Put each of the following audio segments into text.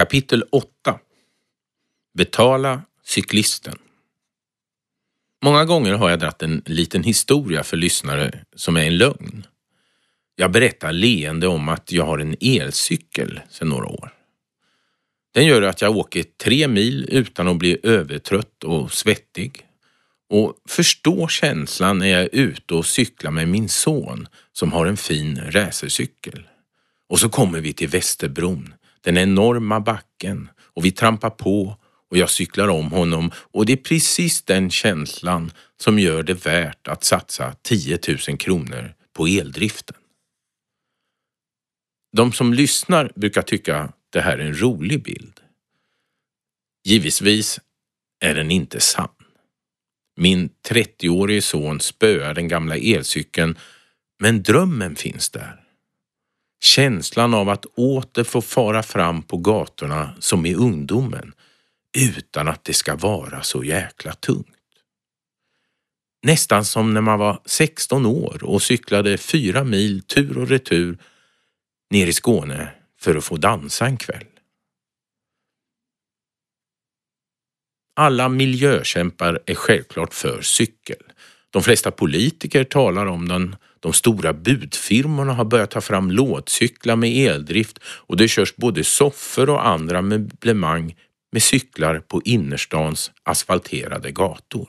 Kapitel 8 Betala cyklisten. Många gånger har jag dratt en liten historia för lyssnare som är en lögn. Jag berättar leende om att jag har en elcykel sedan några år. Den gör att jag åker tre mil utan att bli övertrött och svettig och förstår känslan när jag är ute och cyklar med min son som har en fin racercykel. Och så kommer vi till Västerbron, den enorma backen och vi trampar på och jag cyklar om honom och det är precis den känslan som gör det värt att satsa 10 000 kronor på eldriften. De som lyssnar brukar tycka det här är en rolig bild. Givetvis är den inte sann. Min 30-årige son spöar den gamla elcykeln, men drömmen finns där. Känslan av att åter få fara fram på gatorna som i ungdomen utan att det ska vara så jäkla tungt. Nästan som när man var 16 år och cyklade fyra mil tur och retur ner i Skåne för att få dansa en kväll. Alla miljökämpar är självklart för cykel. De flesta politiker talar om den. De stora budfirmorna har börjat ta fram lådcyklar med eldrift och det körs både soffor och andra möblemang med cyklar på innerstans asfalterade gator.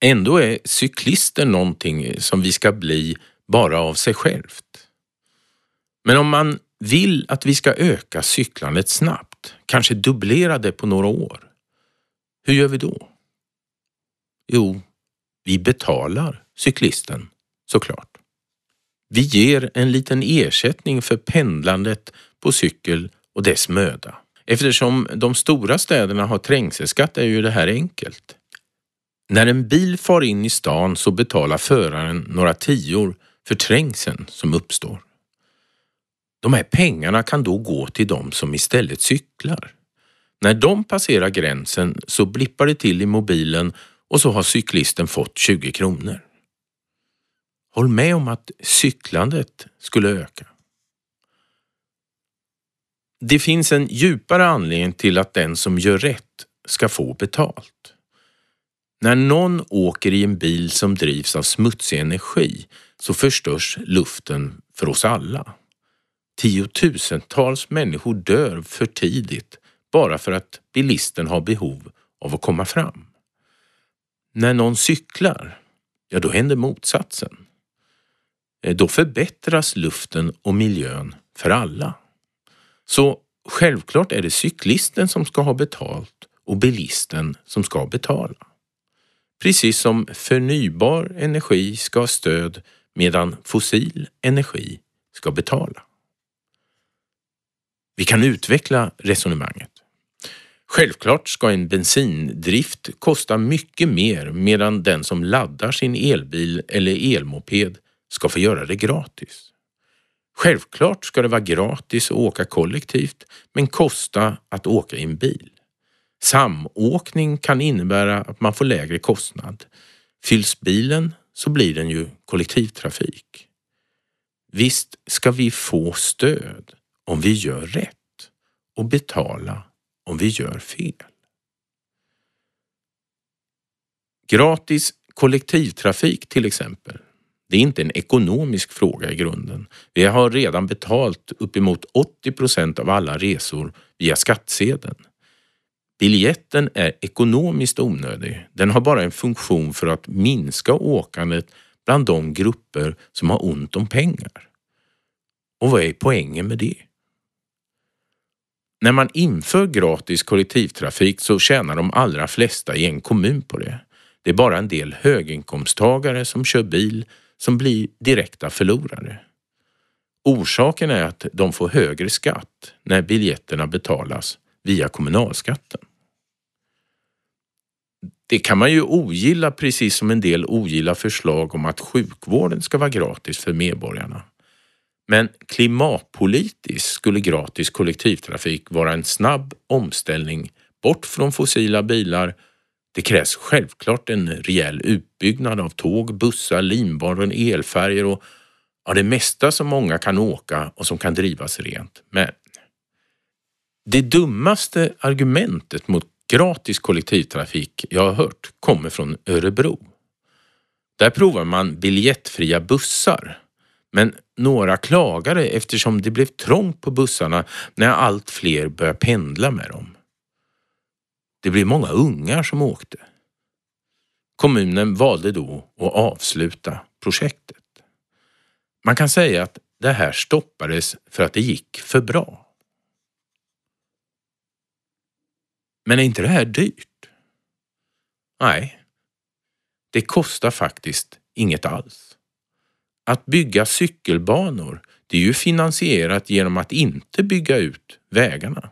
Ändå är cyklister någonting som vi ska bli bara av sig självt. Men om man vill att vi ska öka cyklandet snabbt, kanske dubblera det på några år, hur gör vi då? Jo, vi betalar cyklisten såklart. Vi ger en liten ersättning för pendlandet på cykel och dess möda. Eftersom de stora städerna har trängselskatt är ju det här enkelt. När en bil far in i stan så betalar föraren några tior för trängseln som uppstår. De här pengarna kan då gå till de som istället cyklar. När de passerar gränsen så blippar det till i mobilen och så har cyklisten fått 20 kronor. Håll med om att cyklandet skulle öka. Det finns en djupare anledning till att den som gör rätt ska få betalt. När någon åker i en bil som drivs av smutsig energi så förstörs luften för oss alla. Tiotusentals människor dör för tidigt bara för att bilisten har behov av att komma fram. När någon cyklar, ja då händer motsatsen. Eh, då förbättras luften och miljön för alla. Så självklart är det cyklisten som ska ha betalt och bilisten som ska betala. Precis som förnybar energi ska ha stöd medan fossil energi ska betala. Vi kan utveckla resonemanget. Självklart ska en bensindrift kosta mycket mer medan den som laddar sin elbil eller elmoped ska få göra det gratis. Självklart ska det vara gratis att åka kollektivt men kosta att åka i en bil. Samåkning kan innebära att man får lägre kostnad. Fylls bilen så blir den ju kollektivtrafik. Visst ska vi få stöd om vi gör rätt och betala om vi gör fel. Gratis kollektivtrafik till exempel det är inte en ekonomisk fråga i grunden. Vi har redan betalt uppemot 80 procent av alla resor via skattsedeln. Biljetten är ekonomiskt onödig. Den har bara en funktion för att minska åkandet bland de grupper som har ont om pengar. Och vad är poängen med det? När man inför gratis kollektivtrafik så tjänar de allra flesta i en kommun på det. Det är bara en del höginkomsttagare som kör bil som blir direkta förlorare. Orsaken är att de får högre skatt när biljetterna betalas via kommunalskatten. Det kan man ju ogilla precis som en del ogillar förslag om att sjukvården ska vara gratis för medborgarna. Men klimatpolitiskt skulle gratis kollektivtrafik vara en snabb omställning bort från fossila bilar det krävs självklart en rejäl utbyggnad av tåg, bussar, linbanor, elfärger och ja, det mesta som många kan åka och som kan drivas rent. Men Det dummaste argumentet mot gratis kollektivtrafik jag har hört kommer från Örebro. Där provar man biljettfria bussar. Men några klagade eftersom det blev trångt på bussarna när allt fler började pendla med dem. Det blev många ungar som åkte. Kommunen valde då att avsluta projektet. Man kan säga att det här stoppades för att det gick för bra. Men är inte det här dyrt? Nej, det kostar faktiskt inget alls. Att bygga cykelbanor, det är ju finansierat genom att inte bygga ut vägarna.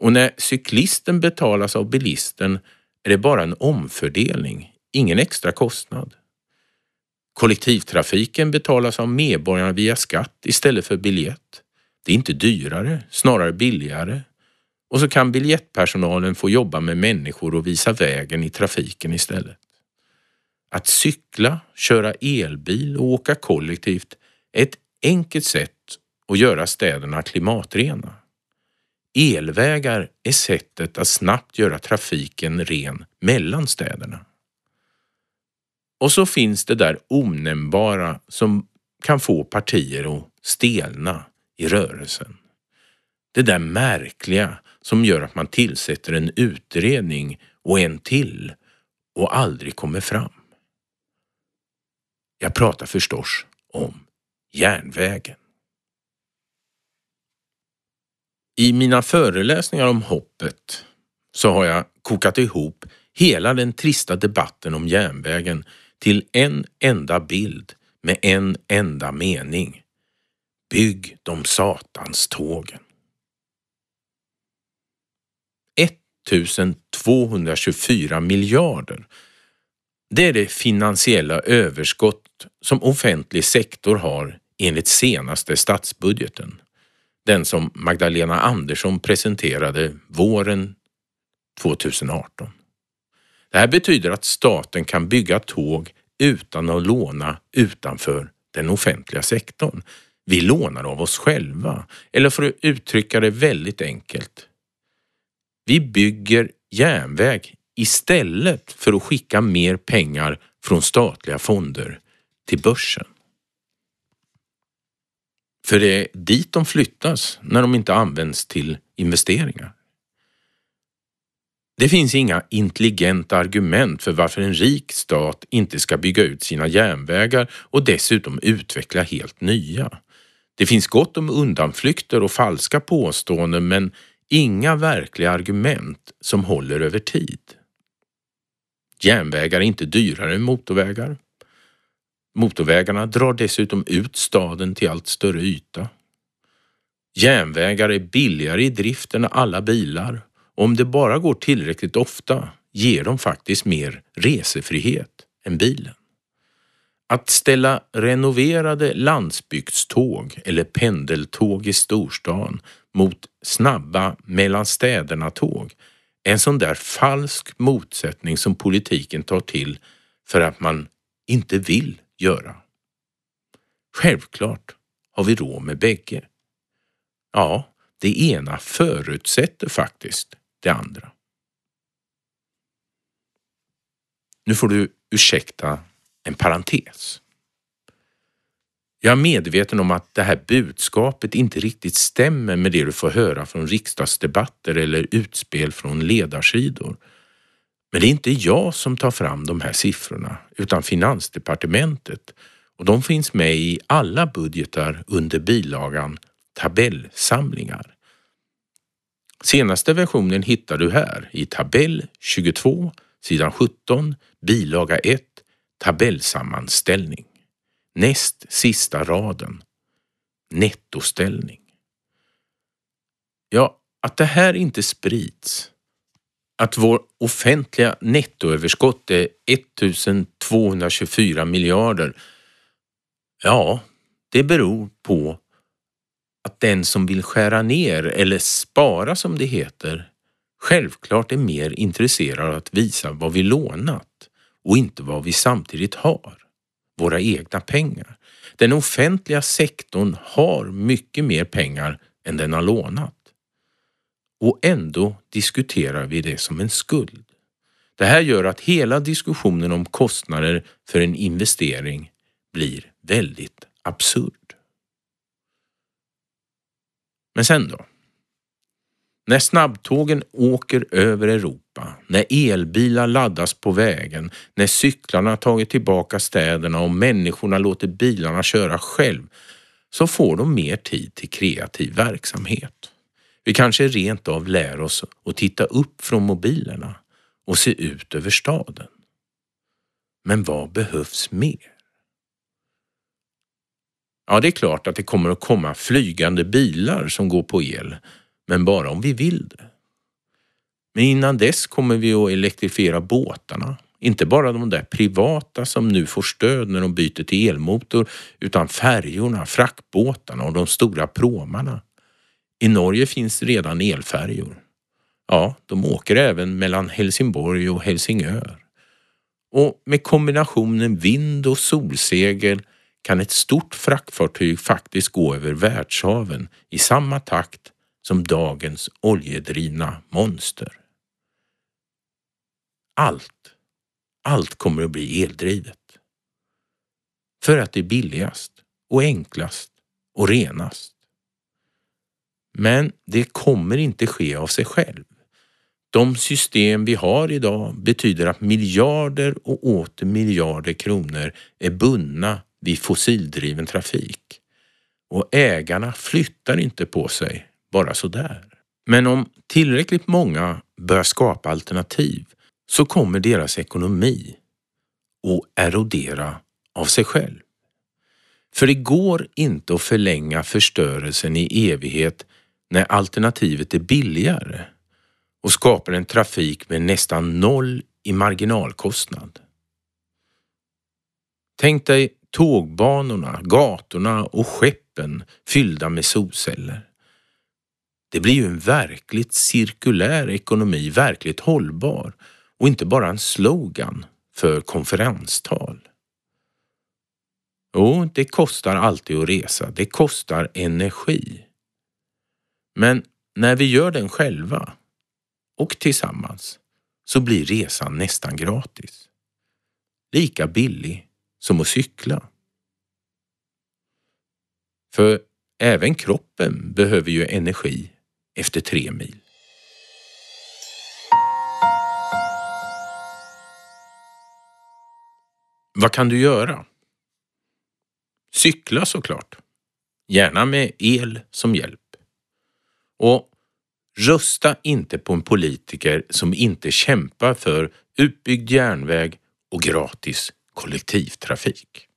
Och när cyklisten betalas av bilisten är det bara en omfördelning, ingen extra kostnad. Kollektivtrafiken betalas av medborgarna via skatt istället för biljett. Det är inte dyrare, snarare billigare. Och så kan biljettpersonalen få jobba med människor och visa vägen i trafiken istället. Att cykla, köra elbil och åka kollektivt är ett enkelt sätt att göra städerna klimatrena. Elvägar är sättet att snabbt göra trafiken ren mellan städerna. Och så finns det där onämnbara som kan få partier att stelna i rörelsen. Det där märkliga som gör att man tillsätter en utredning och en till och aldrig kommer fram. Jag pratar förstås om järnvägen. I mina föreläsningar om hoppet så har jag kokat ihop hela den trista debatten om järnvägen till en enda bild med en enda mening. Bygg de satans tågen. 1224 miljarder. Det är det finansiella överskott som offentlig sektor har enligt senaste statsbudgeten. Den som Magdalena Andersson presenterade våren 2018. Det här betyder att staten kan bygga tåg utan att låna utanför den offentliga sektorn. Vi lånar av oss själva. Eller för att uttrycka det väldigt enkelt. Vi bygger järnväg istället för att skicka mer pengar från statliga fonder till börsen. För det är dit de flyttas när de inte används till investeringar. Det finns inga intelligenta argument för varför en rik stat inte ska bygga ut sina järnvägar och dessutom utveckla helt nya. Det finns gott om undanflykter och falska påståenden men inga verkliga argument som håller över tid. Järnvägar är inte dyrare än motorvägar. Motorvägarna drar dessutom ut staden till allt större yta. Järnvägar är billigare i drift än alla bilar om det bara går tillräckligt ofta ger de faktiskt mer resefrihet än bilen. Att ställa renoverade landsbygdståg eller pendeltåg i storstan mot snabba mellan städerna-tåg är en sån där falsk motsättning som politiken tar till för att man inte vill göra. Självklart har vi råd med bägge. Ja, det ena förutsätter faktiskt det andra. Nu får du ursäkta en parentes. Jag är medveten om att det här budskapet inte riktigt stämmer med det du får höra från riksdagsdebatter eller utspel från ledarsidor. Men det är inte jag som tar fram de här siffrorna utan Finansdepartementet och de finns med i alla budgetar under bilagan tabellsamlingar. Senaste versionen hittar du här i tabell 22, sidan 17, bilaga 1, tabellsammanställning. Näst sista raden. Nettoställning. Ja, att det här inte sprids, att vår offentliga nettoöverskott är 1224 miljarder, ja, det beror på att den som vill skära ner eller spara som det heter självklart är mer intresserad av att visa vad vi lånat och inte vad vi samtidigt har, våra egna pengar. Den offentliga sektorn har mycket mer pengar än den har lånat. Och ändå diskuterar vi det som en skuld. Det här gör att hela diskussionen om kostnader för en investering blir väldigt absurd. Men sen då? När snabbtågen åker över Europa, när elbilar laddas på vägen, när cyklarna tagit tillbaka städerna och människorna låter bilarna köra själv, så får de mer tid till kreativ verksamhet. Vi kanske rent av lär oss att titta upp från mobilerna och se ut över staden. Men vad behövs mer? Ja, det är klart att det kommer att komma flygande bilar som går på el, men bara om vi vill det. Men innan dess kommer vi att elektrifiera båtarna. Inte bara de där privata som nu får stöd när de byter till elmotor, utan färjorna, fraktbåtarna och de stora pråmarna. I Norge finns redan elfärjor. Ja, de åker även mellan Helsingborg och Helsingör. Och med kombinationen vind och solsegel kan ett stort fraktfartyg faktiskt gå över världshaven i samma takt som dagens oljedrivna monster. Allt, allt kommer att bli eldrivet. För att det är billigast och enklast och renast. Men det kommer inte ske av sig själv. De system vi har idag betyder att miljarder och åter miljarder kronor är bundna vid fossildriven trafik. Och ägarna flyttar inte på sig bara sådär. Men om tillräckligt många börjar skapa alternativ så kommer deras ekonomi att erodera av sig själv. För det går inte att förlänga förstörelsen i evighet när alternativet är billigare och skapar en trafik med nästan noll i marginalkostnad. Tänk dig tågbanorna, gatorna och skeppen fyllda med solceller. Det blir ju en verkligt cirkulär ekonomi, verkligt hållbar och inte bara en slogan för konferenstal. Jo, det kostar alltid att resa. Det kostar energi. Men när vi gör den själva och tillsammans så blir resan nästan gratis. Lika billig som att cykla. För även kroppen behöver ju energi efter tre mil. Vad kan du göra? Cykla såklart. Gärna med el som hjälp. Och rösta inte på en politiker som inte kämpar för utbyggd järnväg och gratis kollektivtrafik.